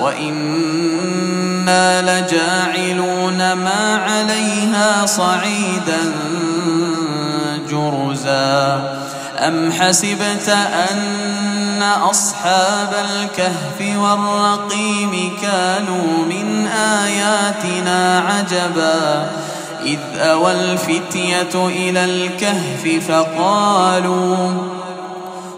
وإنا لجاعلون ما عليها صعيدا جرزا أم حسبت أن أصحاب الكهف والرقيم كانوا من آياتنا عجبا إذ أوى الفتية إلى الكهف فقالوا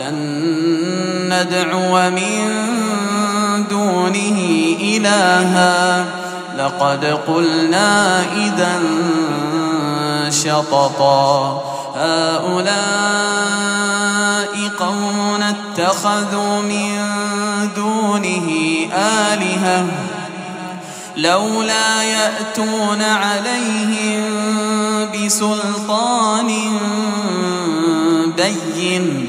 لن ندعو من دونه إلها. لقد قلنا إذا شططا. هؤلاء قوم اتخذوا من دونه آلهة. لولا يأتون عليهم بسلطان بين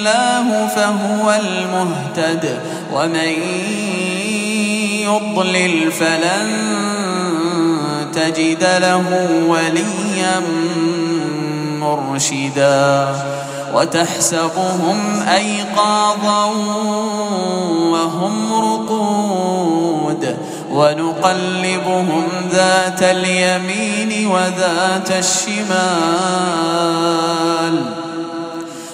الله فهو المهتد ومن يضلل فلن تجد له وليا مرشدا وتحسبهم أيقاظا وهم رقود ونقلبهم ذات اليمين وذات الشمال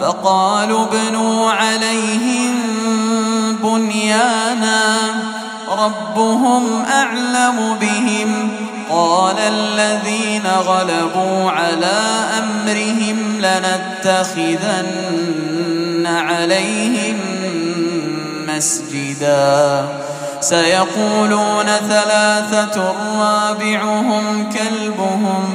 فقالوا ابنوا عليهم بنيانا ربهم أعلم بهم. قال الذين غلبوا على أمرهم لنتخذن عليهم مسجدا. سيقولون ثلاثة رابعهم كلبهم.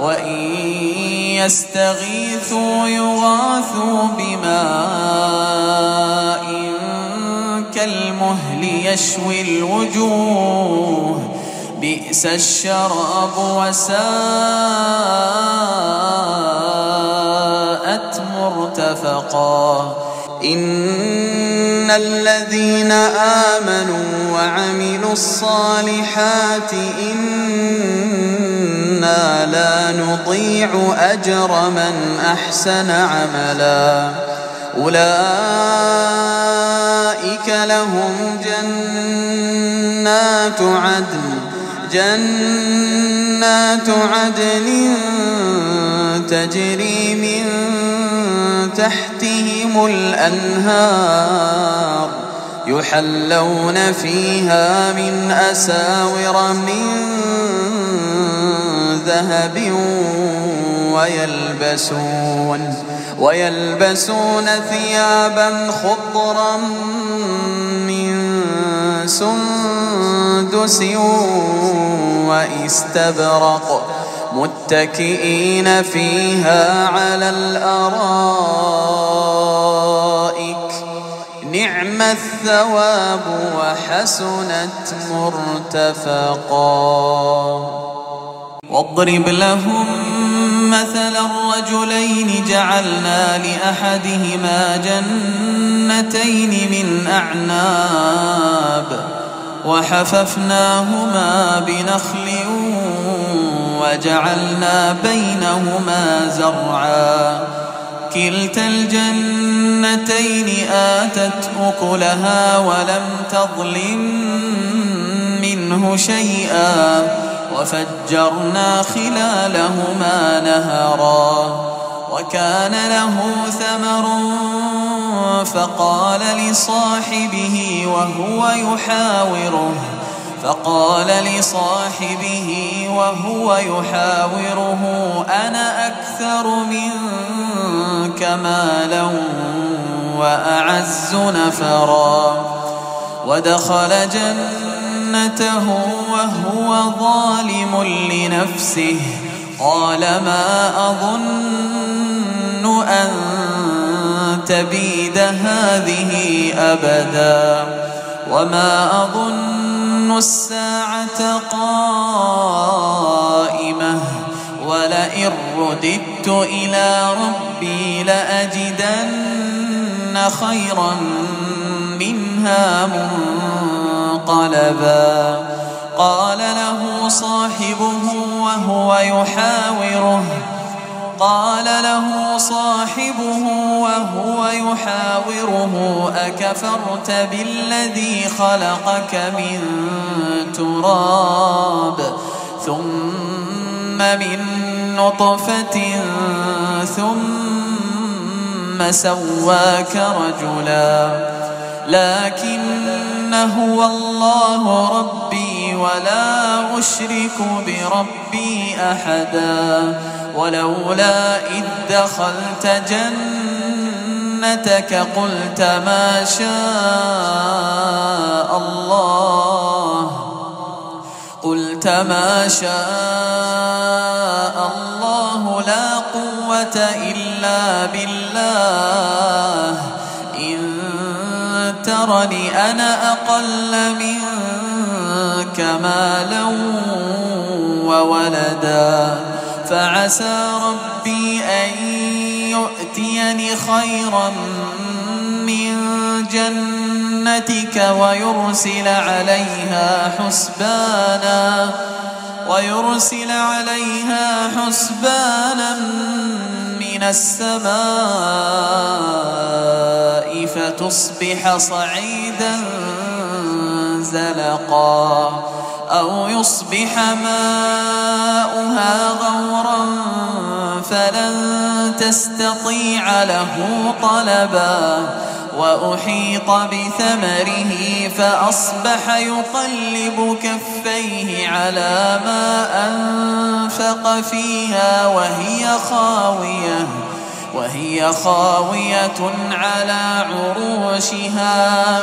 وإن يستغيثوا يغاثوا بماء كالمهل يشوي الوجوه بئس الشراب وساءت مرتفقا إن الذين آمنوا وعملوا الصالحات إنا لا نضيع أجر من أحسن عملا. أولئك لهم جنات عدن جنات عدن تجري من تحتهم الأنهار يحلون فيها من أساور من ذهب ويلبسون ويلبسون ثيابا خضرا من سندس واستبرق متكئين فيها على الأرائك. نعم الثواب وحسنت مرتفقا. واضرب لهم مثل الرجلين جعلنا لأحدهما جنتين من أعناب وحففناهما بنخل وجعلنا بينهما زرعا كلتا الجنتين آتت أكلها ولم تظلم منه شيئا وفجرنا خلالهما نهرا وكان له ثمر فقال لصاحبه وهو يحاوره فقال لصاحبه وهو يحاوره أنا أكثر منك مالا وأعز نفرا. ودخل جنته وهو ظالم لنفسه. قال ما أظن أن تبيد هذه أبدا. وما أظن الساعة قائمة. ولئن رددت إلى ربي لأجدن خيرا منها منقلبا قال له صاحبه وهو يحاوره. قال له صاحبه وهو يحاوره أكفرت بالذي خلقك من تراب ثم من نطفة ثم سواك رجلا. لكن هو الله ربي ولا أشرك بربي أحدا ولولا إذ دخلت جنتك قلت ما شاء الله قلت ما شاء الله لا قوة إلا بالله ترني أنا أقل منك مالا وولدا فعسى ربي أن يؤتيني خيرا من جنتك ويرسل عليها حسبانا ويرسل عليها حسبانا من السماء فتصبح صعيدا زلقا أو يصبح ماؤها غورا فلن تستطيع له طلبا وأحيط بثمره فأصبح يقلب كفيه على ما أنفق فيها وهي خاوية وهي خاوية على عروشها.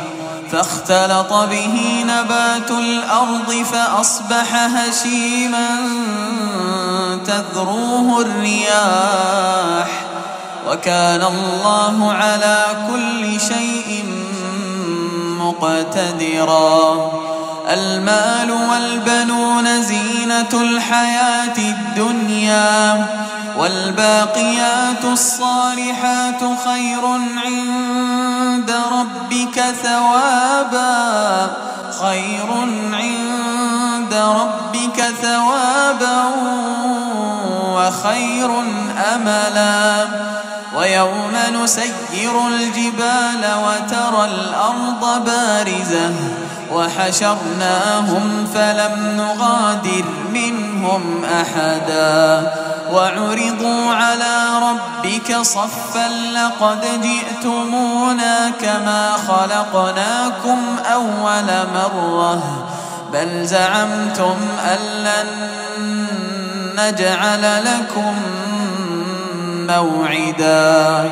فاختلط به نبات الأرض فأصبح هشيما تذروه الرياح وكان الله على كل شيء مقتدرا المال والبنون زينة الحياة الدنيا والباقيات الصالحات خير عند ربك ثوابا خير عند ربك ثوابا وخير أملا ويوم نسير الجبال وترى الأرض بارزة وحشرناهم فلم نغادر منهم أحدا. وعرضوا على ربك صفا لقد جئتمونا كما خلقناكم أول مرة. بل زعمتم أن لن نجعل لكم موعدا.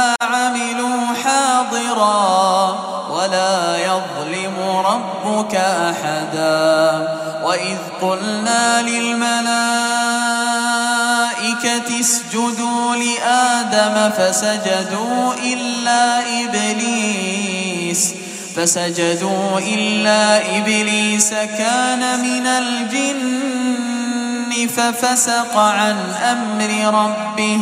ربك أحدا. وإذ قلنا للملائكة اسجدوا لآدم فسجدوا إلا إبليس. فسجدوا إلا إبليس كان من الجن ففسق عن أمر ربه.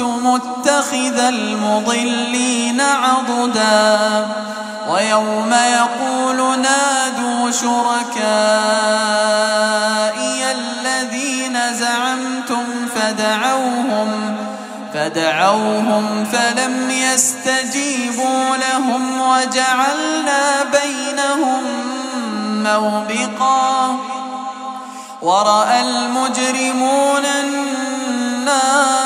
متخذ المضلين عضدا ويوم يقول نادوا شركائي الذين زعمتم فدعوهم فدعوهم فلم يستجيبوا لهم وجعلنا بينهم موبقا ورأى المجرمون النار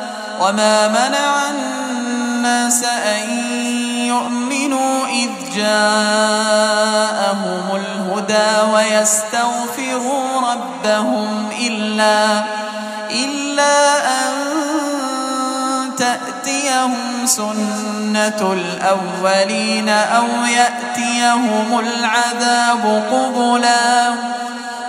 وما منع الناس أن يؤمنوا إذ جاءهم الهدى ويستغفروا ربهم إلا إلا أن تأتيهم سنة الأولين أو يأتيهم العذاب قبلا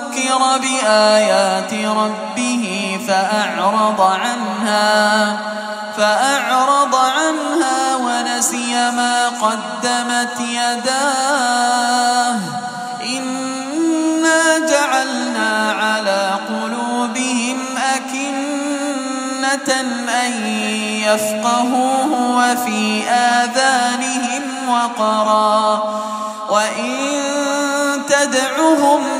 ذكر بآيات ربه فأعرض عنها فأعرض عنها ونسي ما قدمت يداه. إنا جعلنا على قلوبهم أكنة أن يفقهوه وفي آذانهم وقرا. وإن تدعهم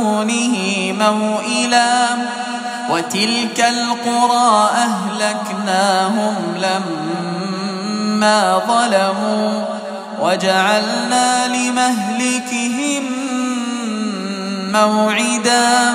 دونه موئلا وتلك القرى أهلكناهم لما ظلموا وجعلنا لمهلكهم موعدا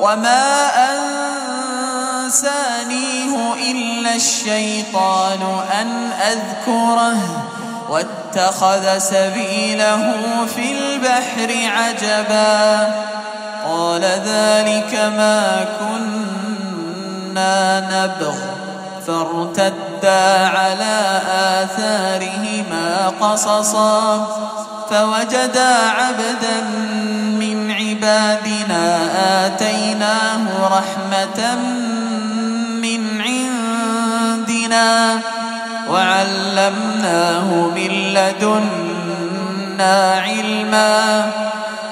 وما أنسانيه إلا الشيطان أن أذكره واتخذ سبيله في البحر عجبا قال ذلك ما كنا نبغ فارتدا على آثارهما قصصا فوجدا عبدا من عبادنا آتيناه رحمة من عندنا وعلمناه من لدنا علما.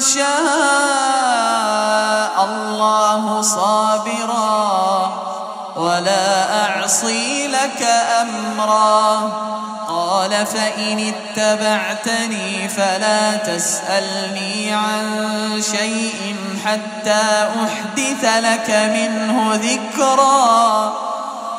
شاء الله صابرا ولا أعصي لك أمرا. قال فإن اتبعتني فلا تسألني عن شيء حتى أحدث لك منه ذكرا.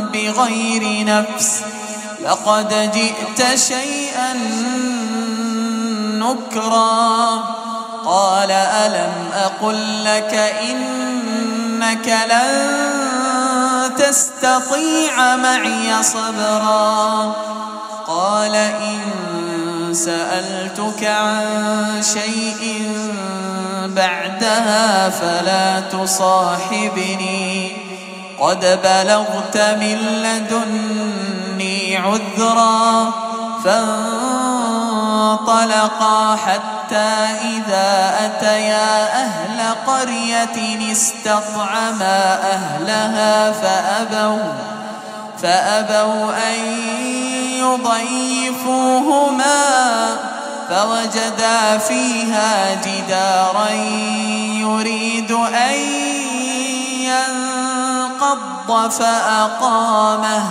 بغير نفس. لقد جئت شيئا نكرا. قال ألم أقل لك إنك لن تستطيع معي صبرا؟ قال إن سألتك عن شيء بعدها فلا تصاحبني. قد بلغت من لدني عذرا فانطلقا حتى إذا أتيا أهل قرية استطعما أهلها فأبوا فأبوا أن يضيفوهما فوجدا فيها جدارا يريد أن ينقض فأقامه.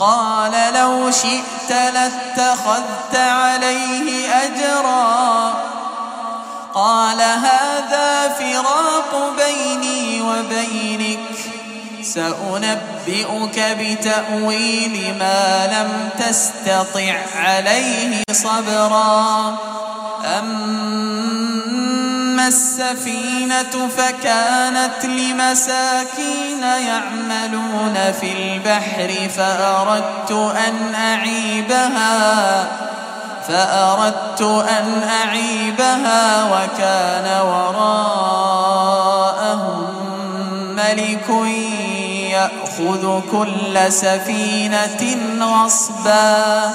قال لو شئت لاتخذت عليه أجرا. قال هذا فراق بيني وبينك. سأنبئك بتأويل ما لم تستطع عليه صبرا. أما السفينة فكانت لمساكين يعملون في البحر فأردت أن أعيبها فأردت أن أعيبها وكان وراءهم ملك يأخذ كل سفينة غصبا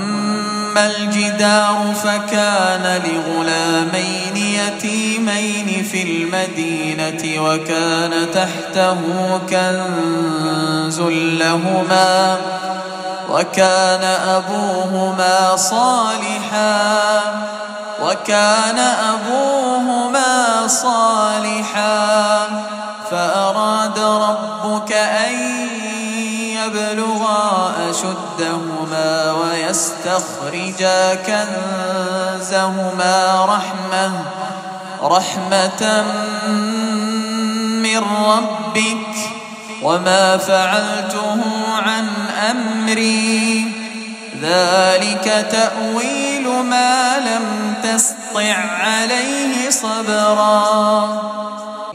الجدار فكان لغلامين يتيمين في المدينة وكان تحته كنز لهما وكان أبوهما صالحا وكان أبوهما صالحا فأراد ربك أن يبلغا أشدهما ويستخرجا كنزهما رحمة رحمة من ربك وما فعلته عن أمري. ذلك تأويل ما لم تسطع عليه صبرا.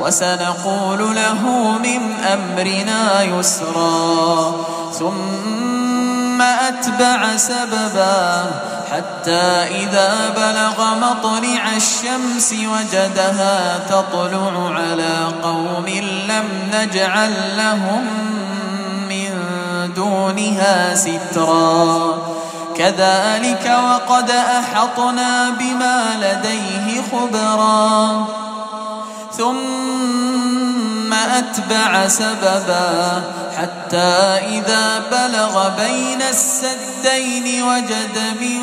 وسنقول له من أمرنا يسرا. ثم أتبع سببا حتى إذا بلغ مطلع الشمس وجدها تطلع على قوم لم نجعل لهم دونها سترا. كذلك وقد أحطنا بما لديه خبرا. ثم أتبع سببا حتى إذا بلغ بين السدين وجد من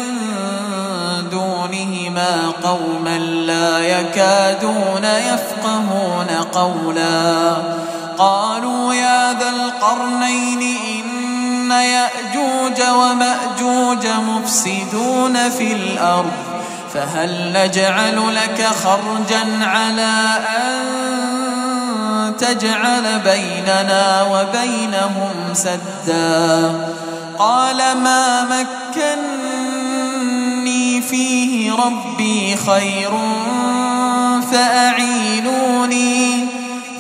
دونهما قوما لا يكادون يفقهون قولا. قالوا يا ذا القرنين إن يأجوج ومأجوج مفسدون في الأرض. فهل نجعل لك خرجا على أن تجعل بيننا وبينهم سدا؟ قال ما مكني فيه ربي خير فأعينوني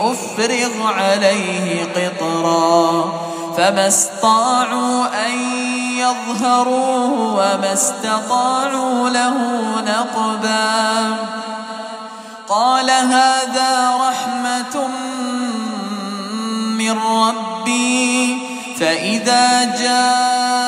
أفرغ عليه قطرا فما استطاعوا أن يظهروه وما استطاعوا له نقبا قال هذا رحمة من ربي فإذا جاء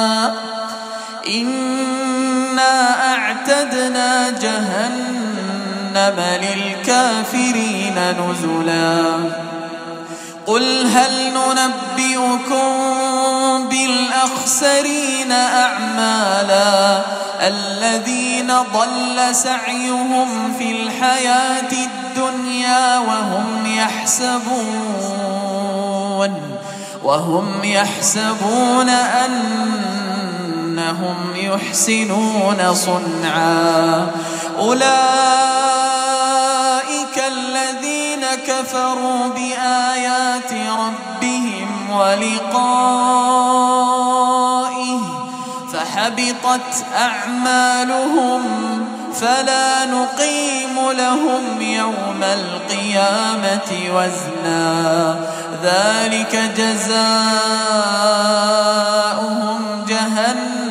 أعتدنا جهنم للكافرين نزلا. قل هل ننبئكم بالأخسرين أعمالا الذين ضل سعيهم في الحياة الدنيا وهم يحسبون وهم يحسبون أنهم يحسنون صنعا. أولئك الذين كفروا بآيات ربهم ولقائه فحبطت أعمالهم فلا نقيم لهم يوم القيامة وزنا. ذلك جزاؤهم جهنم.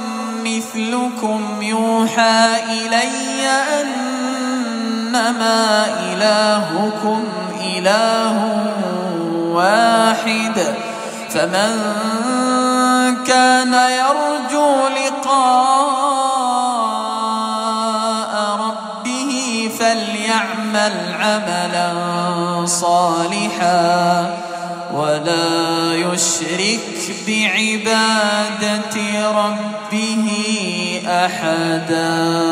مثلكم يوحى إلي أنما إلهكم إله واحد. فمن كان يرجو لقاء ربه فليعمل عملا صالحا ولا يشرك بعبادة ربه أحداً.